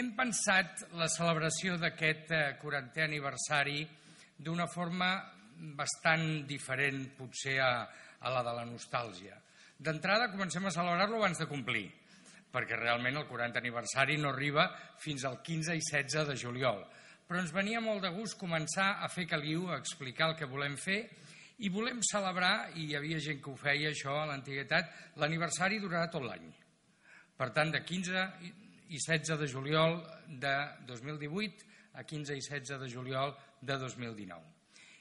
Hem pensat la celebració d'aquest 40è aniversari d'una forma bastant diferent, potser, a, a la de la nostàlgia. D'entrada, comencem a celebrar-lo abans de complir, perquè realment el 40 aniversari no arriba fins al 15 i 16 de juliol. Però ens venia molt de gust començar a fer caliu, a explicar el que volem fer i volem celebrar, i hi havia gent que ho feia això a l'antiguitat, l'aniversari durarà tot l'any. Per tant, de 15 i 16 de juliol de 2018 a 15 i 16 de juliol de 2019.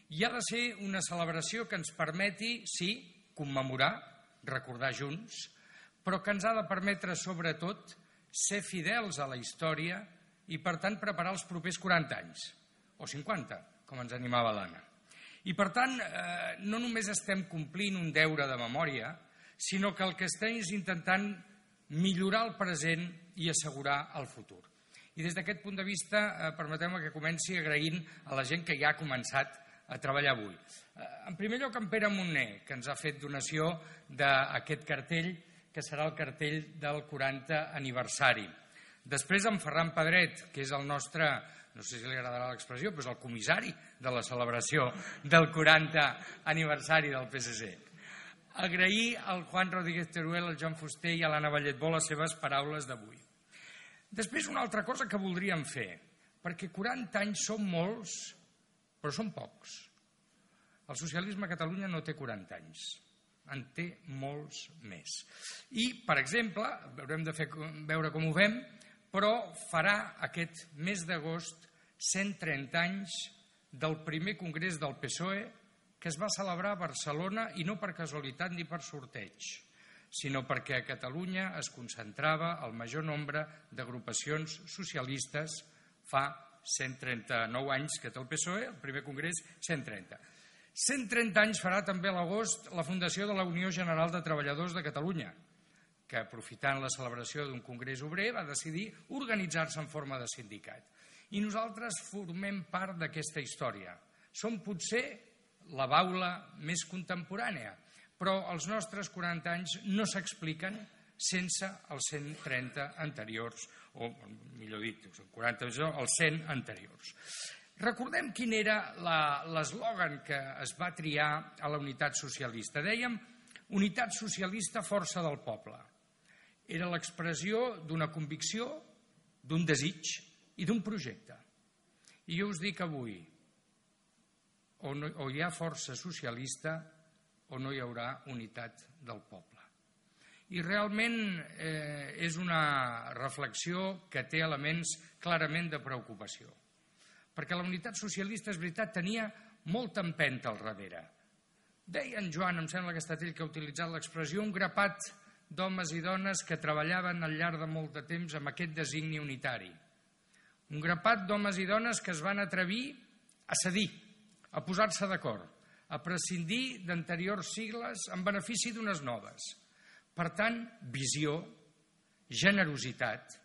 I ha de ser una celebració que ens permeti, sí, commemorar, recordar junts, però que ens ha de permetre, sobretot, ser fidels a la història i, per tant, preparar els propers 40 anys, o 50, com ens animava l'Anna. I, per tant, eh, no només estem complint un deure de memòria, sinó que el que estem és intentant millorar el present i assegurar el futur. I des d'aquest punt de vista, eh, permeteu-me que comenci agraint a la gent que ja ha començat a treballar avui. Eh, en primer lloc, en Pere Montner, que ens ha fet donació d'aquest cartell, que serà el cartell del 40 aniversari. Després en Ferran Pedret, que és el nostre, no sé si li agradarà l'expressió, però és el comissari de la celebració del 40 aniversari del PSC. Agrair al Juan Rodríguez Teruel, al Joan Fuster i a l'Anna Balletbó les seves paraules d'avui. Després una altra cosa que voldríem fer, perquè 40 anys són molts, però són pocs. El socialisme a Catalunya no té 40 anys, en té molts més. I, per exemple, haurem de fer, veure com ho fem, però farà aquest mes d'agost 130 anys del primer congrés del PSOE que es va celebrar a Barcelona i no per casualitat ni per sorteig, sinó perquè a Catalunya es concentrava el major nombre d'agrupacions socialistes fa 139 anys que té el PSOE, el primer congrés 130. 130 anys farà també a l'agost la fundació de la Unió General de Treballadors de Catalunya, que aprofitant la celebració d'un congrés obrer va decidir organitzar-se en forma de sindicat. I nosaltres formem part d'aquesta història. Som potser la baula més contemporània, però els nostres 40 anys no s'expliquen sense els 130 anteriors, o millor dit, 40 els 100 anteriors. Recordem quin era l'eslògan que es va triar a la unitat socialista. Dèiem unitat socialista, força del poble era l'expressió d'una convicció, d'un desig i d'un projecte. I jo us dic avui, o, no, o hi ha força socialista o no hi haurà unitat del poble. I realment eh, és una reflexió que té elements clarament de preocupació. Perquè la unitat socialista, és veritat, tenia molta empenta al darrere. Deia en Joan, em sembla que ha estat ell que ha utilitzat l'expressió, un grapat d'homes i dones que treballaven al llarg de molt de temps amb aquest designi unitari. Un grapat d'homes i dones que es van atrevir a cedir, a posar-se d'acord, a prescindir d'anteriors sigles en benefici d'unes noves. Per tant, visió, generositat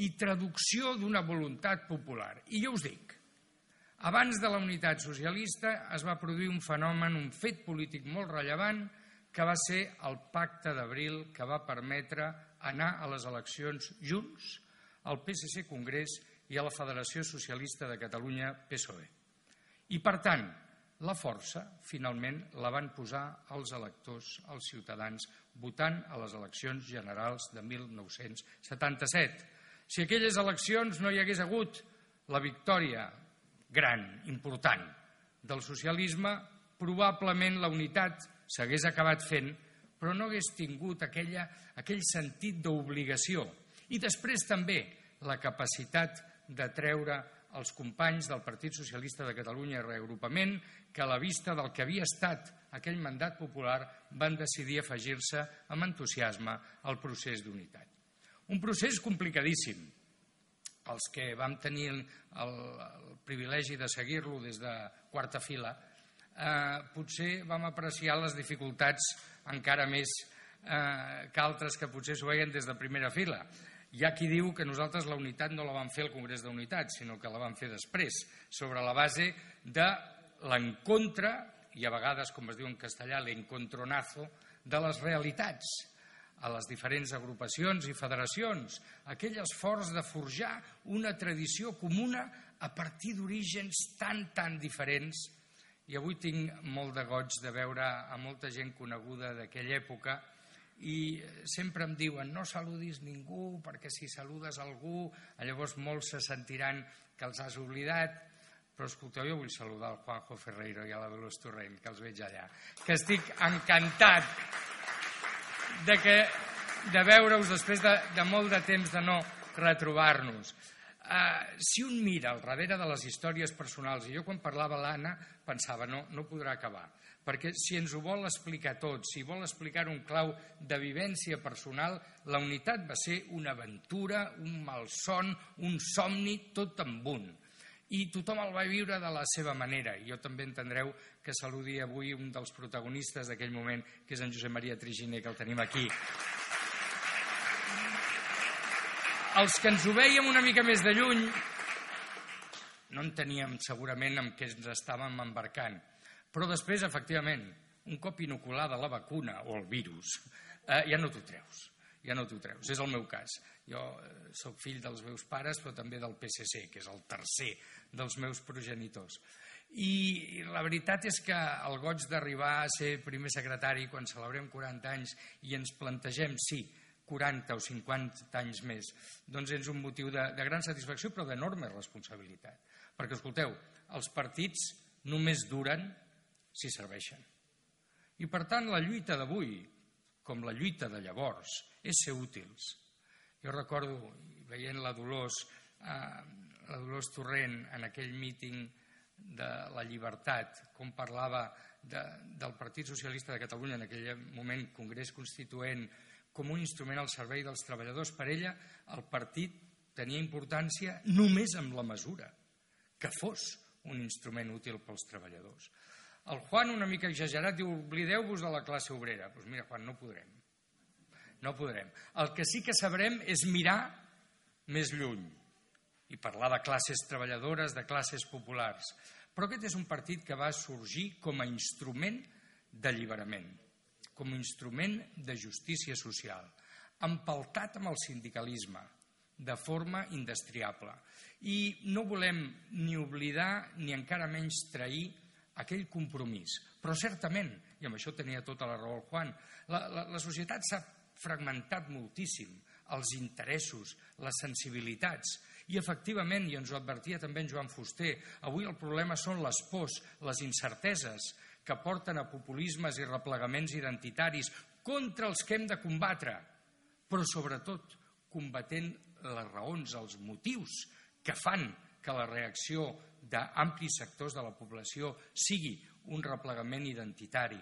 i traducció d'una voluntat popular. I jo us dic, abans de la unitat socialista es va produir un fenomen, un fet polític molt rellevant, que va ser el pacte d'abril que va permetre anar a les eleccions junts al PSC Congrés i a la Federació Socialista de Catalunya PSOE. I, per tant, la força, finalment, la van posar els electors, els ciutadans, votant a les eleccions generals de 1977. Si aquelles eleccions no hi hagués hagut la victòria gran, important, del socialisme, probablement la unitat s'hagués acabat fent, però no hagués tingut aquella, aquell sentit d'obligació. I després també la capacitat de treure els companys del Partit Socialista de Catalunya i Reagrupament que a la vista del que havia estat aquell mandat popular van decidir afegir-se amb entusiasme al procés d'unitat. Un procés complicadíssim. Els que vam tenir el, el, privilegi de seguir-lo des de quarta fila eh, potser vam apreciar les dificultats encara més eh, que altres que potser s'ho veien des de primera fila. Hi ha qui diu que nosaltres la unitat no la vam fer al Congrés d'Unitat, sinó que la vam fer després, sobre la base de l'encontre, i a vegades, com es diu en castellà, l'encontronazo, de les realitats a les diferents agrupacions i federacions, aquell esforç de forjar una tradició comuna a partir d'orígens tan, tan diferents. I avui tinc molt de goig de veure a molta gent coneguda d'aquella època i sempre em diuen no saludis ningú perquè si saludes algú llavors molts se sentiran que els has oblidat però escolteu, jo vull saludar el Juanjo Ferreiro i a la Dolors Torrent, que els veig allà, que estic encantat de, que, de veure-us després de, de molt de temps de no retrobar-nos. Uh, si un mira al darrere de les històries personals, i jo quan parlava l'Anna pensava no, no podrà acabar, perquè si ens ho vol explicar tot, si vol explicar un clau de vivència personal, la unitat va ser una aventura, un malson, un somni, tot amb un. I tothom el va viure de la seva manera. Jo també entendreu que saludi avui un dels protagonistes d'aquell moment, que és en Josep Maria Triginer, que el tenim aquí els que ens ho veiem una mica més de lluny no enteníem segurament amb què ens estàvem embarcant. Però després, efectivament, un cop inoculada la vacuna o el virus, eh, ja no t'ho treus, ja no t'ho treus. És el meu cas. Jo eh, sóc fill dels meus pares, però també del PSC, que és el tercer dels meus progenitors. I la veritat és que el goig d'arribar a ser primer secretari quan celebrem 40 anys i ens plantegem, sí, 40 o 50 anys més, doncs és un motiu de, de gran satisfacció però d'enorme responsabilitat. Perquè, escolteu, els partits només duren si serveixen. I, per tant, la lluita d'avui, com la lluita de llavors, és ser útils. Jo recordo, veient la Dolors, eh, la Dolors Torrent en aquell míting de la llibertat, com parlava de, del Partit Socialista de Catalunya en aquell moment Congrés Constituent com un instrument al servei dels treballadors. Per ella, el partit tenia importància només amb la mesura, que fos un instrument útil pels treballadors. El Juan, una mica exagerat, diu oblideu-vos de la classe obrera. Doncs pues mira, Juan, no podrem. No podrem. El que sí que sabrem és mirar més lluny i parlar de classes treballadores, de classes populars. Però aquest és un partit que va sorgir com a instrument d'alliberament com a instrument de justícia social, empaltat amb el sindicalisme, de forma indestriable. I no volem ni oblidar ni encara menys trair aquell compromís. Però certament, i amb això tenia tota la raó el Juan, la, la, la societat s'ha fragmentat moltíssim, els interessos, les sensibilitats, i efectivament, i ens ho advertia també en Joan Fuster, avui el problema són les pors, les incerteses, que porten a populismes i replegaments identitaris contra els que hem de combatre, però sobretot combatent les raons, els motius que fan que la reacció d'amplis sectors de la població sigui un replegament identitari.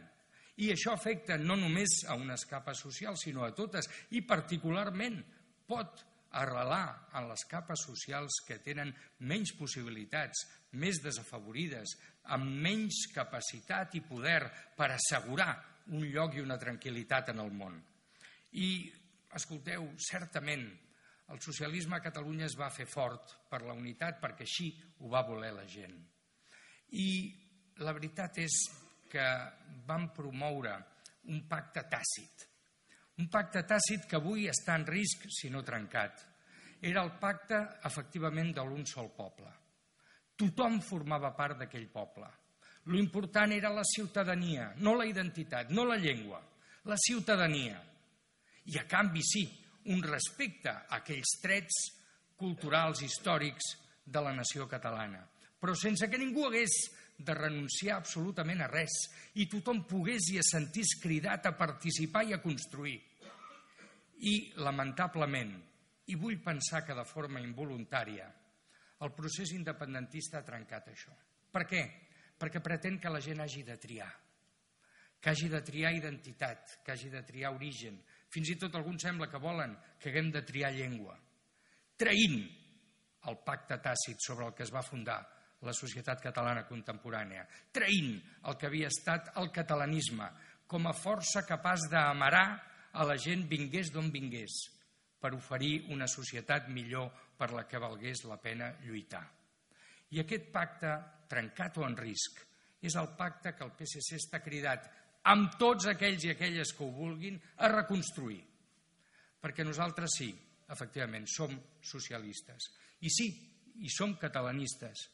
I això afecta no només a unes capes socials, sinó a totes, i particularment pot arrelar en les capes socials que tenen menys possibilitats, més desafavorides, amb menys capacitat i poder per assegurar un lloc i una tranquil·litat en el món. I, escolteu, certament, el socialisme a Catalunya es va fer fort per la unitat perquè així ho va voler la gent. I la veritat és que van promoure un pacte tàcit, un pacte tàcit que avui està en risc si no trencat. Era el pacte, efectivament, de l'un sol poble. Tothom formava part d'aquell poble. Lo important era la ciutadania, no la identitat, no la llengua, la ciutadania. I a canvi, sí, un respecte a aquells trets culturals, històrics de la nació catalana, però sense que ningú hagués de renunciar absolutament a res i tothom pogués i es sentís cridat a participar i a construir. I, lamentablement, i vull pensar que de forma involuntària, el procés independentista ha trencat això. Per què? Perquè pretén que la gent hagi de triar, que hagi de triar identitat, que hagi de triar origen. Fins i tot alguns sembla que volen que haguem de triar llengua, traint el pacte tàcit sobre el que es va fundar la societat catalana contemporània, traint el que havia estat el catalanisme com a força capaç d'amarar a la gent vingués d'on vingués per oferir una societat millor per la que valgués la pena lluitar. I aquest pacte, trencat o en risc, és el pacte que el PSC està cridat amb tots aquells i aquelles que ho vulguin a reconstruir. Perquè nosaltres sí, efectivament, som socialistes. I sí, i som catalanistes,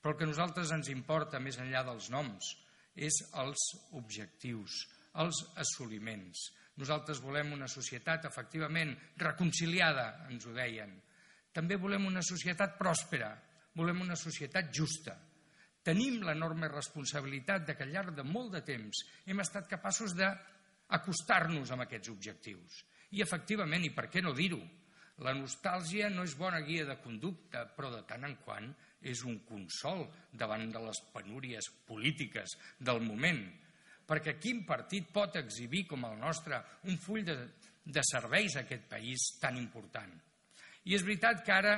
però el que a nosaltres ens importa, més enllà dels noms, és els objectius, els assoliments. Nosaltres volem una societat, efectivament, reconciliada, ens ho deien. També volem una societat pròspera, volem una societat justa. Tenim l'enorme responsabilitat de que al llarg de molt de temps hem estat capaços d'acostar-nos a aquests objectius. I, efectivament, i per què no dir-ho, la nostàlgia no és bona guia de conducta, però de tant en quant és un consol davant de les penúries polítiques del moment. Perquè quin partit pot exhibir com el nostre un full de, de serveis a aquest país tan important? I és veritat que ara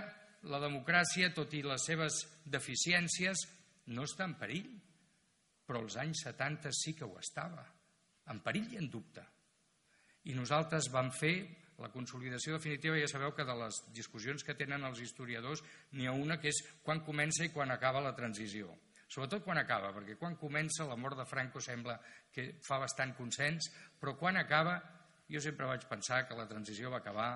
la democràcia, tot i les seves deficiències, no està en perill, però als anys 70 sí que ho estava, en perill i en dubte. I nosaltres vam fer la consolidació definitiva, ja sabeu que de les discussions que tenen els historiadors n'hi ha una que és quan comença i quan acaba la transició. Sobretot quan acaba, perquè quan comença la mort de Franco sembla que fa bastant consens, però quan acaba Jo sempre vaig pensar que la transició va acabar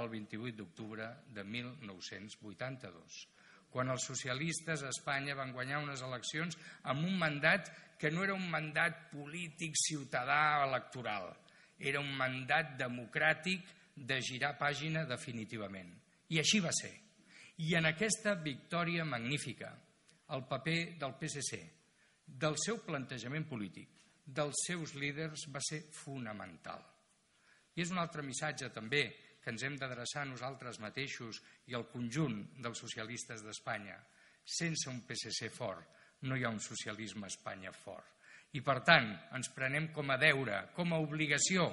el 28 d'octubre de 1982, quan els socialistes a Espanya van guanyar unes eleccions amb un mandat que no era un mandat polític ciutadà electoral, era un mandat democràtic de girar pàgina definitivament. I així va ser. I en aquesta victòria magnífica, el paper del PSC, del seu plantejament polític, dels seus líders va ser fonamental. I és un altre missatge també que ens hem d'adreçar a nosaltres mateixos i al conjunt dels socialistes d'Espanya. Sense un PSC fort no hi ha un socialisme a Espanya fort. I per tant, ens prenem com a deure, com a obligació,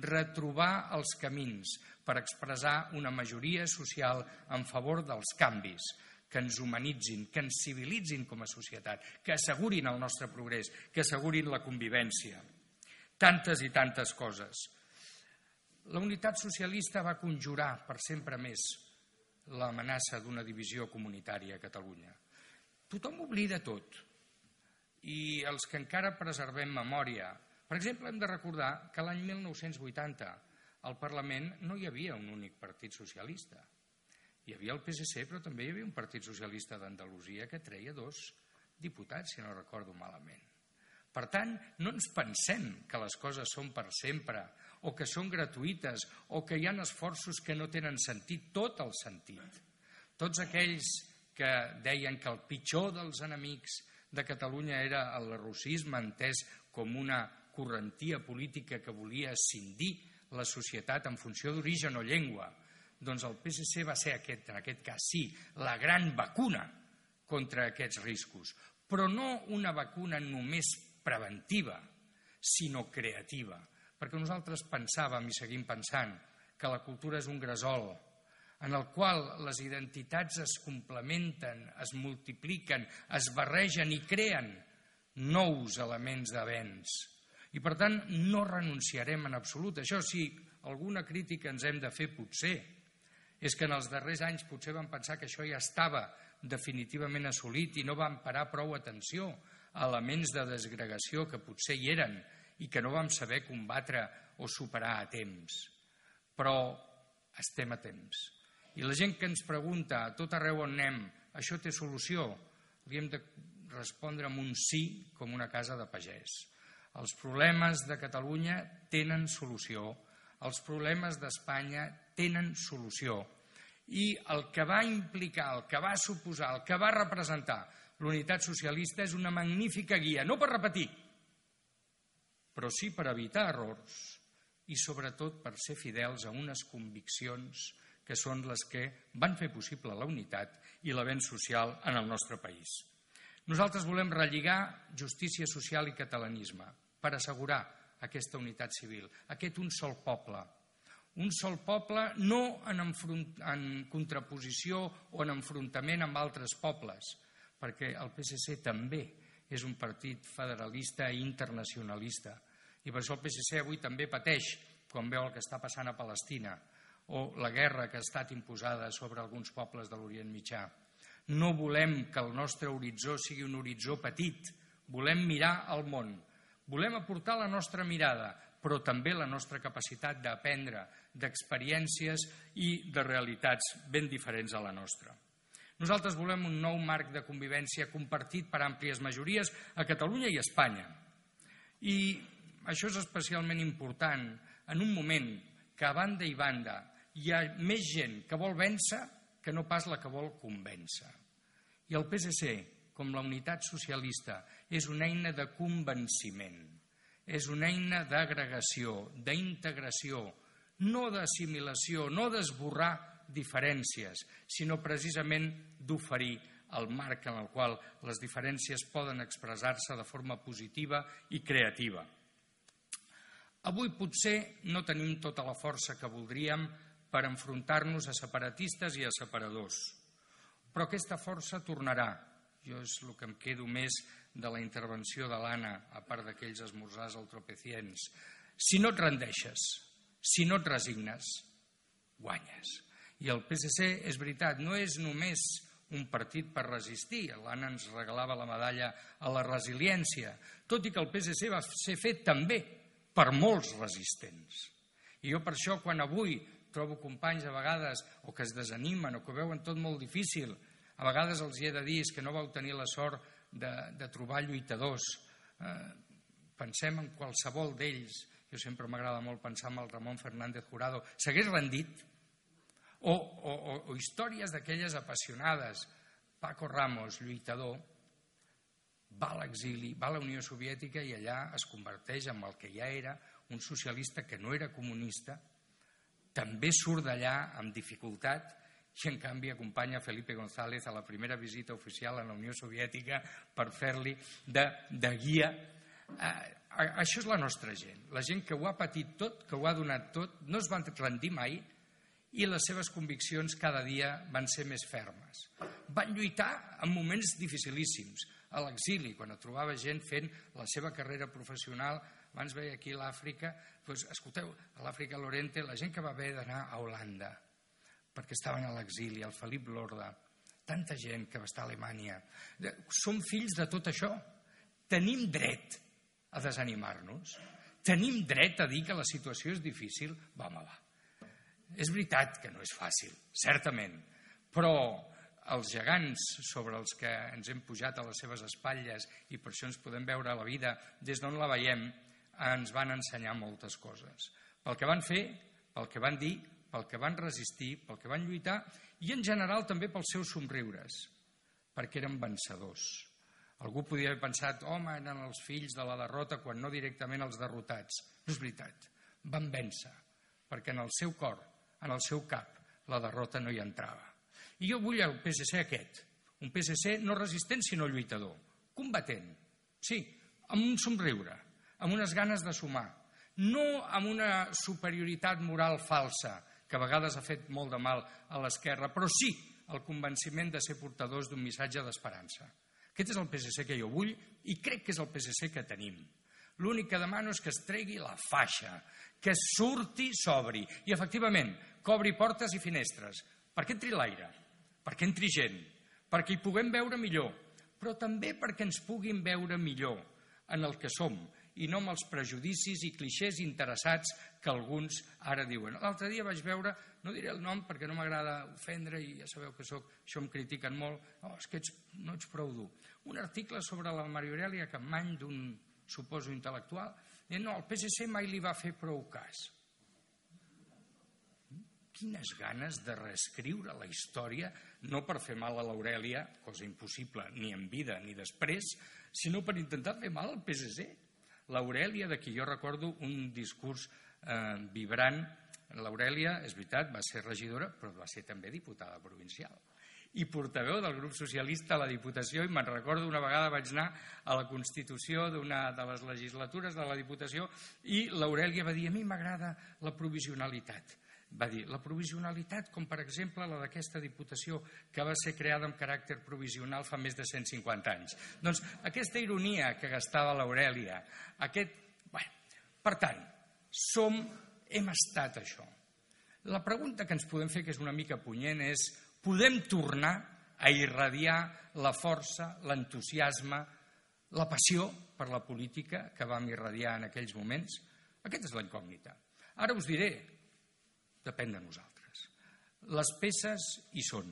retrobar els camins per expressar una majoria social en favor dels canvis, que ens humanitzin, que ens civilitzin com a societat, que assegurin el nostre progrés, que assegurin la convivència. Tantes i tantes coses. La unitat socialista va conjurar per sempre més l'amenaça d'una divisió comunitària a Catalunya. Tothom oblida tot. I els que encara preservem memòria, per exemple, hem de recordar que l'any 1980 al Parlament no hi havia un únic partit socialista. Hi havia el PSC, però també hi havia un partit socialista d'Andalusia que treia dos diputats, si no recordo malament. Per tant, no ens pensem que les coses són per sempre o que són gratuïtes o que hi ha esforços que no tenen sentit, tot el sentit. Tots aquells que deien que el pitjor dels enemics de Catalunya era el russisme entès com una correntia política que volia escindir la societat en funció d'origen o llengua, doncs el PSC va ser aquest, en aquest cas sí, la gran vacuna contra aquests riscos, però no una vacuna només preventiva, sinó creativa, perquè nosaltres pensàvem i seguim pensant que la cultura és un gresol en el qual les identitats es complementen, es multipliquen, es barregen i creen nous elements d'avenç. I per tant no renunciarem en absolut. Això sí, alguna crítica ens hem de fer potser, és que en els darrers anys potser vam pensar que això ja estava definitivament assolit i no vam parar prou atenció a elements de desgregació que potser hi eren i que no vam saber combatre o superar a temps. Però estem a temps. I la gent que ens pregunta a tot arreu on anem, això té solució? Hauríem de respondre amb un sí com una casa de pagès. Els problemes de Catalunya tenen solució els problemes d'Espanya tenen solució. I el que va implicar, el que va suposar, el que va representar l'unitat socialista és una magnífica guia, no per repetir, però sí per evitar errors i sobretot per ser fidels a unes conviccions que són les que van fer possible la unitat i l'avenç social en el nostre país. Nosaltres volem relligar justícia social i catalanisme per assegurar aquesta unitat civil, aquest un sol poble. Un sol poble no en, en contraposició o en enfrontament amb altres pobles, perquè el PSC també és un partit federalista i internacionalista. I per això el PSC avui també pateix quan veu el que està passant a Palestina o la guerra que ha estat imposada sobre alguns pobles de l'Orient Mitjà. No volem que el nostre horitzó sigui un horitzó petit, volem mirar al món, Volem aportar la nostra mirada, però també la nostra capacitat d'aprendre d'experiències i de realitats ben diferents a la nostra. Nosaltres volem un nou marc de convivència compartit per àmplies majories a Catalunya i a Espanya. I això és especialment important en un moment que a banda i banda hi ha més gent que vol vèncer que no pas la que vol convèncer. I el PSC, com la unitat socialista, és una eina de convenciment, és una eina d'agregació, d'integració, no d'assimilació, no d'esborrar diferències, sinó precisament d'oferir el marc en el qual les diferències poden expressar-se de forma positiva i creativa. Avui potser no tenim tota la força que voldríem per enfrontar-nos a separatistes i a separadors, però aquesta força tornarà. Jo és el que em quedo més de la intervenció de l'Anna, a part d'aquells esmorzars al tropecients. Si no et rendeixes, si no et resignes, guanyes. I el PSC, és veritat, no és només un partit per resistir. L'Anna ens regalava la medalla a la resiliència, tot i que el PSC va ser fet també per molts resistents. I jo per això, quan avui trobo companys a vegades o que es desanimen o que veuen tot molt difícil, a vegades els hi he de dir que no vau tenir la sort de, de trobar lluitadors. Eh, pensem en qualsevol d'ells, jo sempre m'agrada molt pensar en el Ramon Fernández Jurado, s'hagués rendit, o, o, o, històries d'aquelles apassionades. Paco Ramos, lluitador, va a l'exili, va a la Unió Soviètica i allà es converteix en el que ja era un socialista que no era comunista, també surt d'allà amb dificultat i en canvi acompanya Felipe González a la primera visita oficial a la Unió Soviètica per fer-li de, de guia. Eh, això és la nostra gent, la gent que ho ha patit tot, que ho ha donat tot, no es van rendir mai i les seves conviccions cada dia van ser més fermes. Van lluitar en moments dificilíssims, a l'exili, quan trobava gent fent la seva carrera professional abans veia aquí l'Àfrica, doncs, escolteu, a l'Àfrica Lorente, la gent que va haver d'anar a Holanda, perquè estaven a l'exili, el Felip Lorda, tanta gent que va estar a Alemanya. Som fills de tot això. Tenim dret a desanimar-nos. Tenim dret a dir que la situació és difícil. Va, home, va. És veritat que no és fàcil, certament, però els gegants sobre els que ens hem pujat a les seves espatlles i per això ens podem veure la vida des d'on la veiem, ens van ensenyar moltes coses. Pel que van fer, pel que van dir, pel que van resistir, pel que van lluitar i en general també pels seus somriures, perquè eren vencedors. Algú podia haver pensat, home, eren els fills de la derrota quan no directament els derrotats. No és veritat, van vèncer, perquè en el seu cor, en el seu cap, la derrota no hi entrava. I jo vull el PSC aquest, un PSC no resistent sinó lluitador, combatent, sí, amb un somriure, amb unes ganes de sumar, no amb una superioritat moral falsa, que a vegades ha fet molt de mal a l'esquerra, però sí el convenciment de ser portadors d'un missatge d'esperança. Aquest és el PSC que jo vull i crec que és el PSC que tenim. L'únic que demano és que es tregui la faixa, que surti, s'obri i, efectivament, cobri portes i finestres, perquè entri l'aire, perquè entri gent, perquè hi puguem veure millor, però també perquè ens puguin veure millor en el que som i no amb els prejudicis i clixés interessats que alguns ara diuen. L'altre dia vaig veure, no diré el nom perquè no m'agrada ofendre i ja sabeu que sóc, això em critiquen molt, oh, és que ets, no ets prou dur. Un article sobre la Maria Aurelia Campmany d'un, suposo, intel·lectual, dient, no, el PSC mai li va fer prou cas. Quines ganes de reescriure la història, no per fer mal a l'Aurèlia, cosa impossible ni en vida ni després, sinó per intentar fer mal al PSC l'Aurèlia, de qui jo recordo un discurs eh, vibrant. L'Aurèlia, és veritat, va ser regidora, però va ser també diputada provincial i portaveu del grup socialista a la Diputació i me'n recordo una vegada vaig anar a la Constitució d'una de les legislatures de la Diputació i l'Aurèlia va dir a mi m'agrada la provisionalitat va dir la provisionalitat, com per exemple la d'aquesta Diputació que va ser creada amb caràcter provisional fa més de 150 anys. Doncs aquesta ironia que gastava l'Aurèlia, aquest... Bé, per tant, som, hem estat això. La pregunta que ens podem fer, que és una mica punyent, és podem tornar a irradiar la força, l'entusiasme, la passió per la política que vam irradiar en aquells moments? Aquesta és la incògnita. Ara us diré Depèn de nosaltres. Les peces hi són,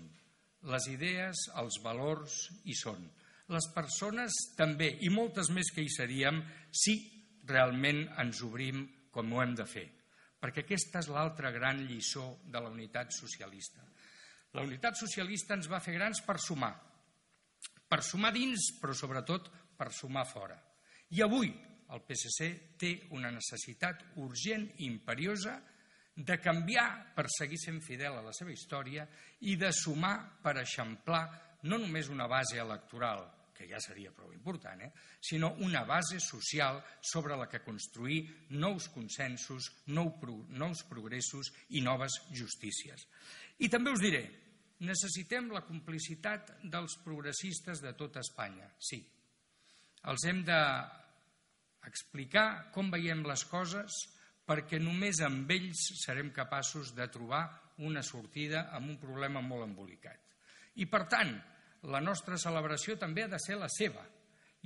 les idees, els valors hi són, les persones també, i moltes més que hi seríem si realment ens obrim com ho hem de fer. Perquè aquesta és l'altra gran lliçó de la unitat socialista. La unitat socialista ens va fer grans per sumar. Per sumar dins, però sobretot per sumar fora. I avui el PSC té una necessitat urgent i imperiosa de canviar per seguir sent fidel a la seva història i de sumar per eixamplar no només una base electoral, que ja seria prou important, eh? sinó una base social sobre la que construir nous consensos, nou pro, nous progressos i noves justícies. I també us diré, necessitem la complicitat dels progressistes de tota Espanya, sí. Els hem d'explicar com veiem les coses, perquè només amb ells serem capaços de trobar una sortida amb un problema molt embolicat. I, per tant, la nostra celebració també ha de ser la seva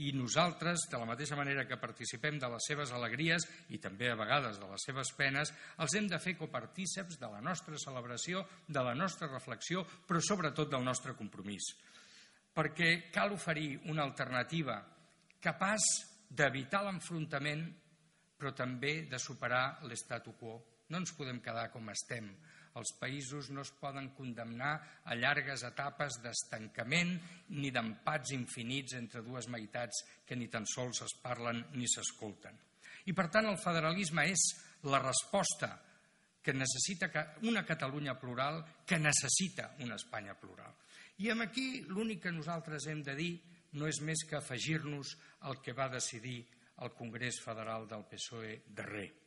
i nosaltres, de la mateixa manera que participem de les seves alegries i també a vegades de les seves penes, els hem de fer copartíceps de la nostra celebració, de la nostra reflexió, però sobretot del nostre compromís. Perquè cal oferir una alternativa capaç d'evitar l'enfrontament, però també de superar l'estatu quo. No ens podem quedar com estem els països no es poden condemnar a llargues etapes d'estancament ni d'empats infinits entre dues meitats que ni tan sols es parlen ni s'escolten. I per tant el federalisme és la resposta que necessita una Catalunya plural, que necessita una Espanya plural. I amb aquí l'únic que nosaltres hem de dir no és més que afegir-nos al que va decidir el Congrés Federal del PSOE darrer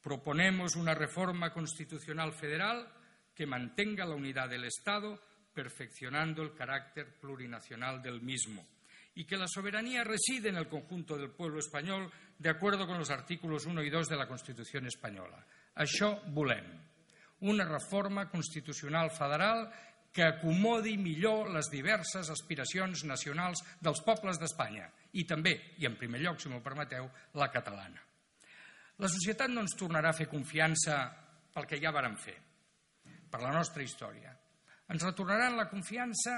Proponemos una reforma constitucional federal que mantenga la unidad del Estado, perfeccionando el carácter plurinacional del mismo, y que la soberanía reside en el conjunto del pueblo español de acuerdo con los artículos 1 y 2 de la Constitución espanyola. Això volem. Una reforma constitucional federal que acomodi millor les diverses aspiracions nacionals dels pobles d'Espanya i també, i en primer lloc, si m'ho permeteu, la catalana. La societat no ens tornarà a fer confiança pel que ja vàrem fer, per la nostra història. Ens retornaran la confiança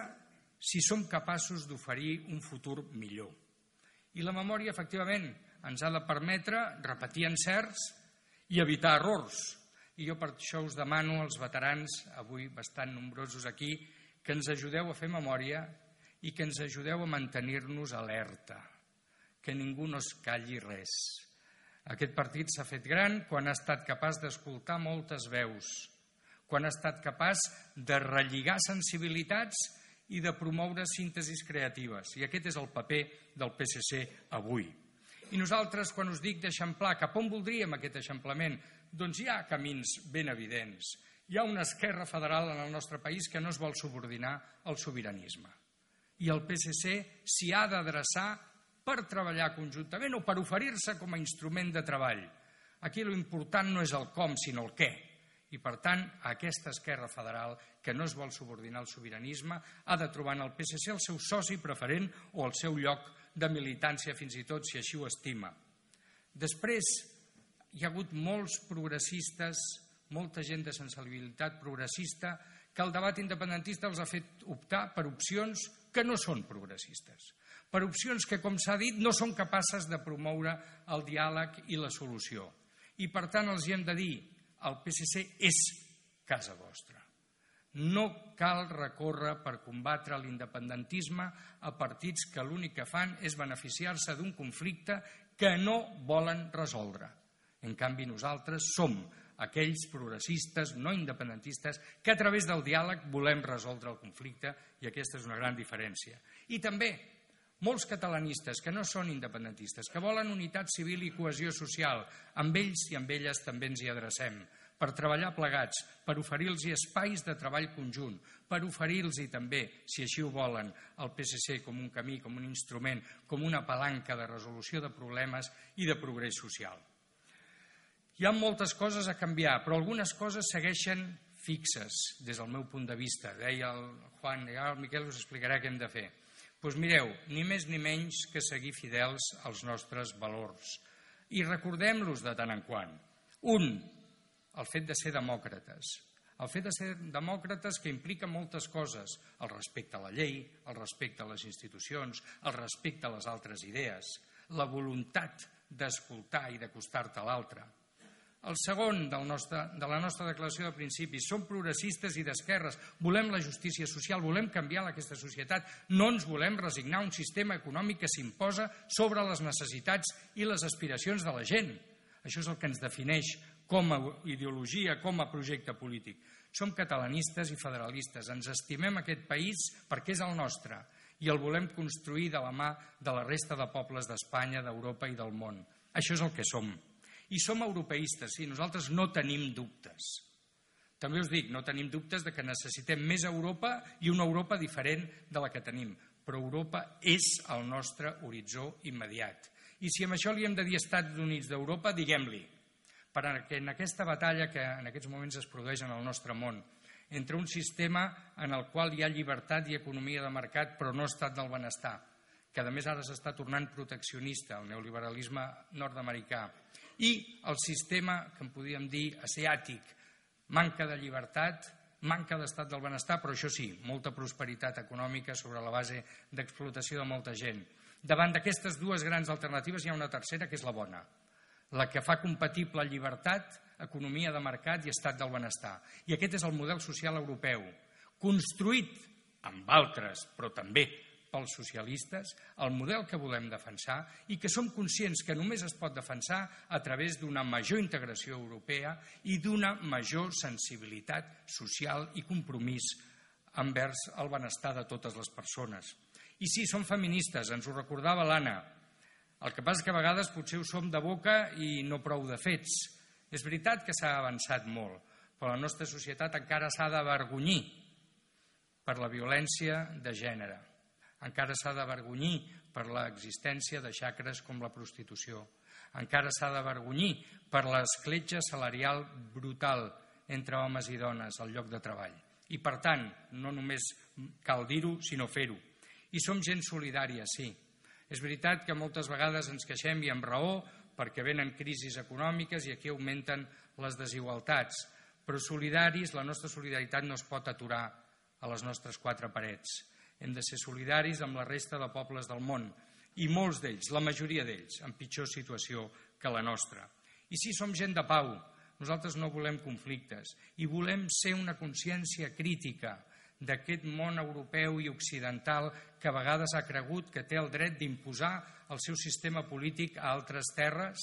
si som capaços d'oferir un futur millor. I la memòria, efectivament, ens ha de permetre repetir encerts i evitar errors. I jo per això us demano als veterans, avui bastant nombrosos aquí, que ens ajudeu a fer memòria i que ens ajudeu a mantenir-nos alerta, que ningú no es calli res aquest partit s'ha fet gran quan ha estat capaç d'escoltar moltes veus, quan ha estat capaç de relligar sensibilitats i de promoure síntesis creatives. I aquest és el paper del PSC avui. I nosaltres, quan us dic d'eixamplar, cap on voldríem aquest eixamplament? Doncs hi ha camins ben evidents. Hi ha una esquerra federal en el nostre país que no es vol subordinar al sobiranisme. I el PSC s'hi ha d'adreçar per treballar conjuntament o per oferir-se com a instrument de treball. Aquí l'important no és el com, sinó el què. I, per tant, aquesta esquerra federal, que no es vol subordinar al sobiranisme, ha de trobar en el PSC el seu soci preferent o el seu lloc de militància, fins i tot si així ho estima. Després, hi ha hagut molts progressistes, molta gent de sensibilitat progressista, que el debat independentista els ha fet optar per opcions que no són progressistes per opcions que, com s'ha dit, no són capaces de promoure el diàleg i la solució. I, per tant, els hi hem de dir, el PSC és casa vostra. No cal recórrer per combatre l'independentisme a partits que l'únic que fan és beneficiar-se d'un conflicte que no volen resoldre. En canvi, nosaltres som aquells progressistes no independentistes que a través del diàleg volem resoldre el conflicte i aquesta és una gran diferència. I també molts catalanistes que no són independentistes, que volen unitat civil i cohesió social, amb ells i amb elles també ens hi adrecem, per treballar plegats, per oferir-los espais de treball conjunt, per oferir-los també, si així ho volen, el PSC com un camí, com un instrument, com una palanca de resolució de problemes i de progrés social. Hi ha moltes coses a canviar, però algunes coses segueixen fixes des del meu punt de vista. Deia el Juan, i el Miquel us explicarà què hem de fer. Doncs mireu, ni més ni menys que seguir fidels als nostres valors. I recordem-los de tant en quant. Un, el fet de ser demòcrates. El fet de ser demòcrates que implica moltes coses. El respecte a la llei, el respecte a les institucions, el respecte a les altres idees, la voluntat d'escoltar i d'acostar-te a l'altre el segon del nostre, de la nostra declaració de principis. Som progressistes i d'esquerres. Volem la justícia social, volem canviar aquesta societat. No ens volem resignar a un sistema econòmic que s'imposa sobre les necessitats i les aspiracions de la gent. Això és el que ens defineix com a ideologia, com a projecte polític. Som catalanistes i federalistes. Ens estimem aquest país perquè és el nostre i el volem construir de la mà de la resta de pobles d'Espanya, d'Europa i del món. Això és el que som. I som europeistes, sí, nosaltres no tenim dubtes. També us dic, no tenim dubtes de que necessitem més Europa i una Europa diferent de la que tenim, però Europa és el nostre horitzó immediat. I si amb això li hem de dir Estats Units d'Europa, diguem-li, perquè en aquesta batalla que en aquests moments es produeix en el nostre món, entre un sistema en el qual hi ha llibertat i economia de mercat però no estat del benestar, que a més ara s'està tornant proteccionista, el neoliberalisme nord-americà, i el sistema, que en podríem dir, asiàtic, manca de llibertat, manca d'estat del benestar, però això sí, molta prosperitat econòmica sobre la base d'explotació de molta gent. Davant d'aquestes dues grans alternatives hi ha una tercera, que és la bona, la que fa compatible llibertat, economia de mercat i estat del benestar. I aquest és el model social europeu, construït amb altres, però també pels socialistes, el model que volem defensar i que som conscients que només es pot defensar a través d'una major integració europea i d'una major sensibilitat social i compromís envers el benestar de totes les persones. I sí, som feministes, ens ho recordava l'Anna. El que passa que a vegades potser ho som de boca i no prou de fets. És veritat que s'ha avançat molt, però la nostra societat encara s'ha d'avergonyir per la violència de gènere encara s'ha d'avergonyir per l'existència de xacres com la prostitució. Encara s'ha d'avergonyir per l'escletxa salarial brutal entre homes i dones al lloc de treball. I, per tant, no només cal dir-ho, sinó fer-ho. I som gent solidària, sí. És veritat que moltes vegades ens queixem i amb raó perquè venen crisis econòmiques i aquí augmenten les desigualtats. Però solidaris, la nostra solidaritat no es pot aturar a les nostres quatre parets hem de ser solidaris amb la resta de pobles del món i molts d'ells, la majoria d'ells, en pitjor situació que la nostra. I si som gent de pau, nosaltres no volem conflictes i volem ser una consciència crítica d'aquest món europeu i occidental que a vegades ha cregut que té el dret d'imposar el seu sistema polític a altres terres,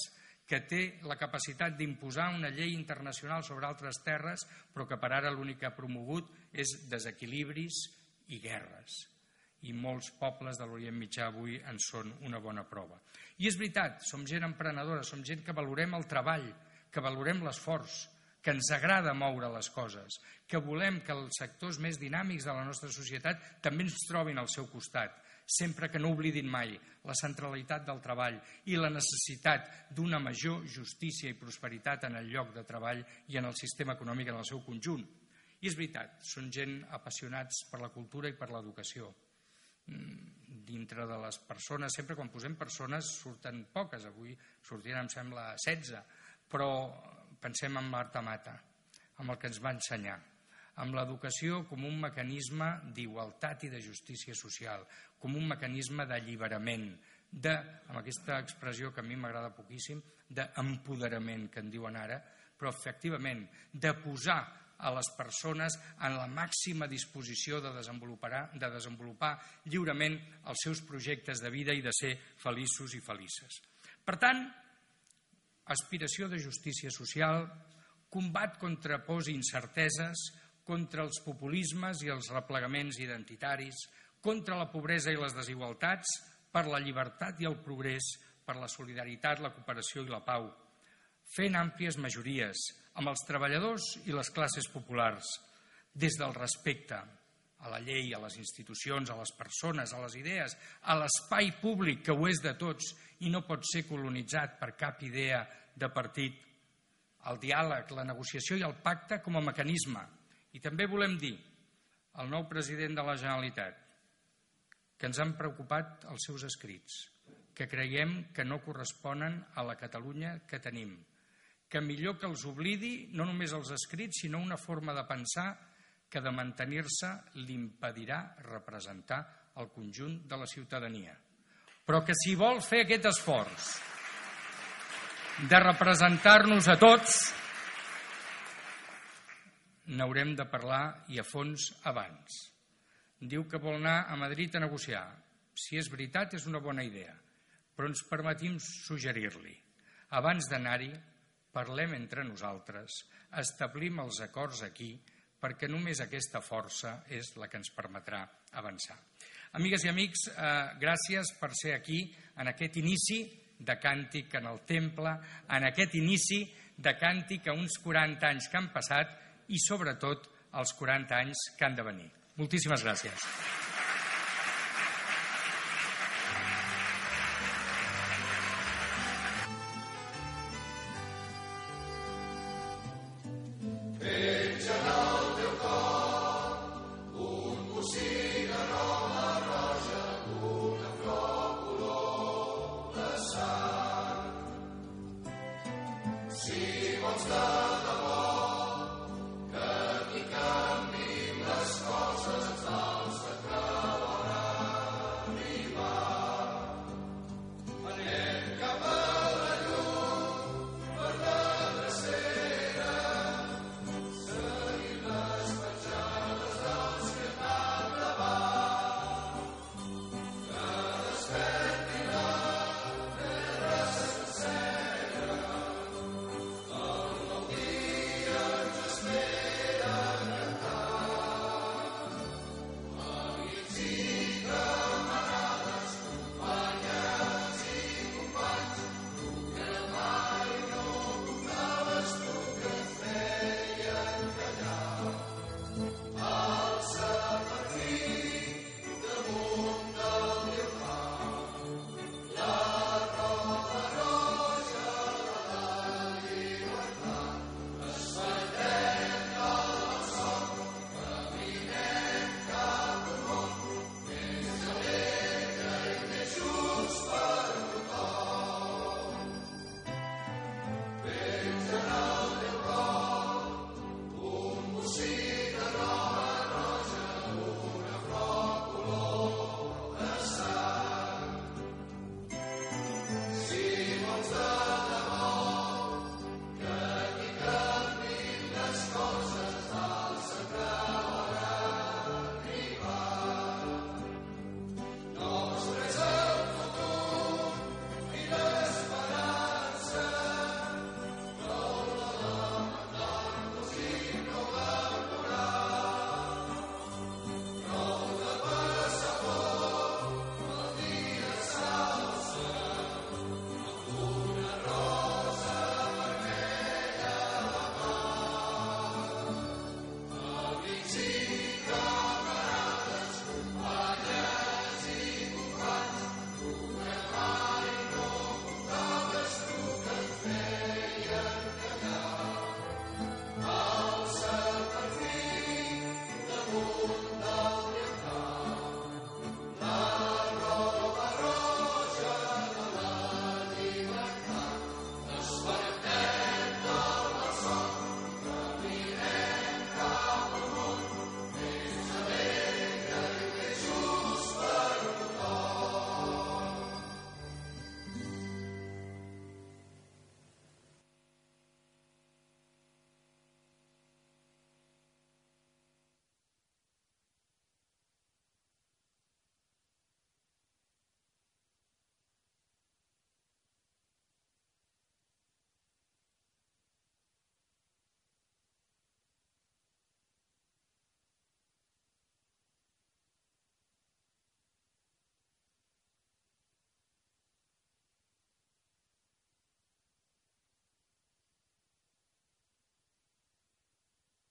que té la capacitat d'imposar una llei internacional sobre altres terres, però que per ara l'únic que ha promogut és desequilibris i guerres i molts pobles de l'Orient Mitjà avui en són una bona prova. I és veritat, som gent emprenedora, som gent que valorem el treball, que valorem l'esforç, que ens agrada moure les coses, que volem que els sectors més dinàmics de la nostra societat també ens trobin al seu costat, sempre que no oblidin mai la centralitat del treball i la necessitat d'una major justícia i prosperitat en el lloc de treball i en el sistema econòmic en el seu conjunt. I és veritat, són gent apassionats per la cultura i per l'educació. Mm, dintre de les persones, sempre quan posem persones surten poques, avui sortien em sembla 16, però pensem en Marta Mata, amb el que ens va ensenyar, amb l'educació com un mecanisme d'igualtat i de justícia social, com un mecanisme d'alliberament, de, amb aquesta expressió que a mi m'agrada poquíssim, d'empoderament, que en diuen ara, però efectivament de posar a les persones en la màxima disposició de desenvolupar, de desenvolupar lliurement els seus projectes de vida i de ser feliços i felices. Per tant, aspiració de justícia social, combat contra pors i incerteses, contra els populismes i els replegaments identitaris, contra la pobresa i les desigualtats, per la llibertat i el progrés, per la solidaritat, la cooperació i la pau, fent àmplies majories amb els treballadors i les classes populars, des del respecte a la llei, a les institucions, a les persones, a les idees, a l'espai públic, que ho és de tots i no pot ser colonitzat per cap idea de partit, el diàleg, la negociació i el pacte com a mecanisme. I també volem dir al nou president de la Generalitat que ens han preocupat els seus escrits, que creiem que no corresponen a la Catalunya que tenim, que millor que els oblidi no només els escrits, sinó una forma de pensar que de mantenir-se l'impedirà representar el conjunt de la ciutadania. Però que si vol fer aquest esforç de representar-nos a tots, n'haurem de parlar i a fons abans. Diu que vol anar a Madrid a negociar. Si és veritat, és una bona idea, però ens permetim suggerir-li. Abans d'anar-hi, parlem entre nosaltres, establim els acords aquí, perquè només aquesta força és la que ens permetrà avançar. Amigues i amics, eh, gràcies per ser aquí en aquest inici de càntic en el temple, en aquest inici de càntic a uns 40 anys que han passat i sobretot els 40 anys que han de venir. Moltíssimes gràcies.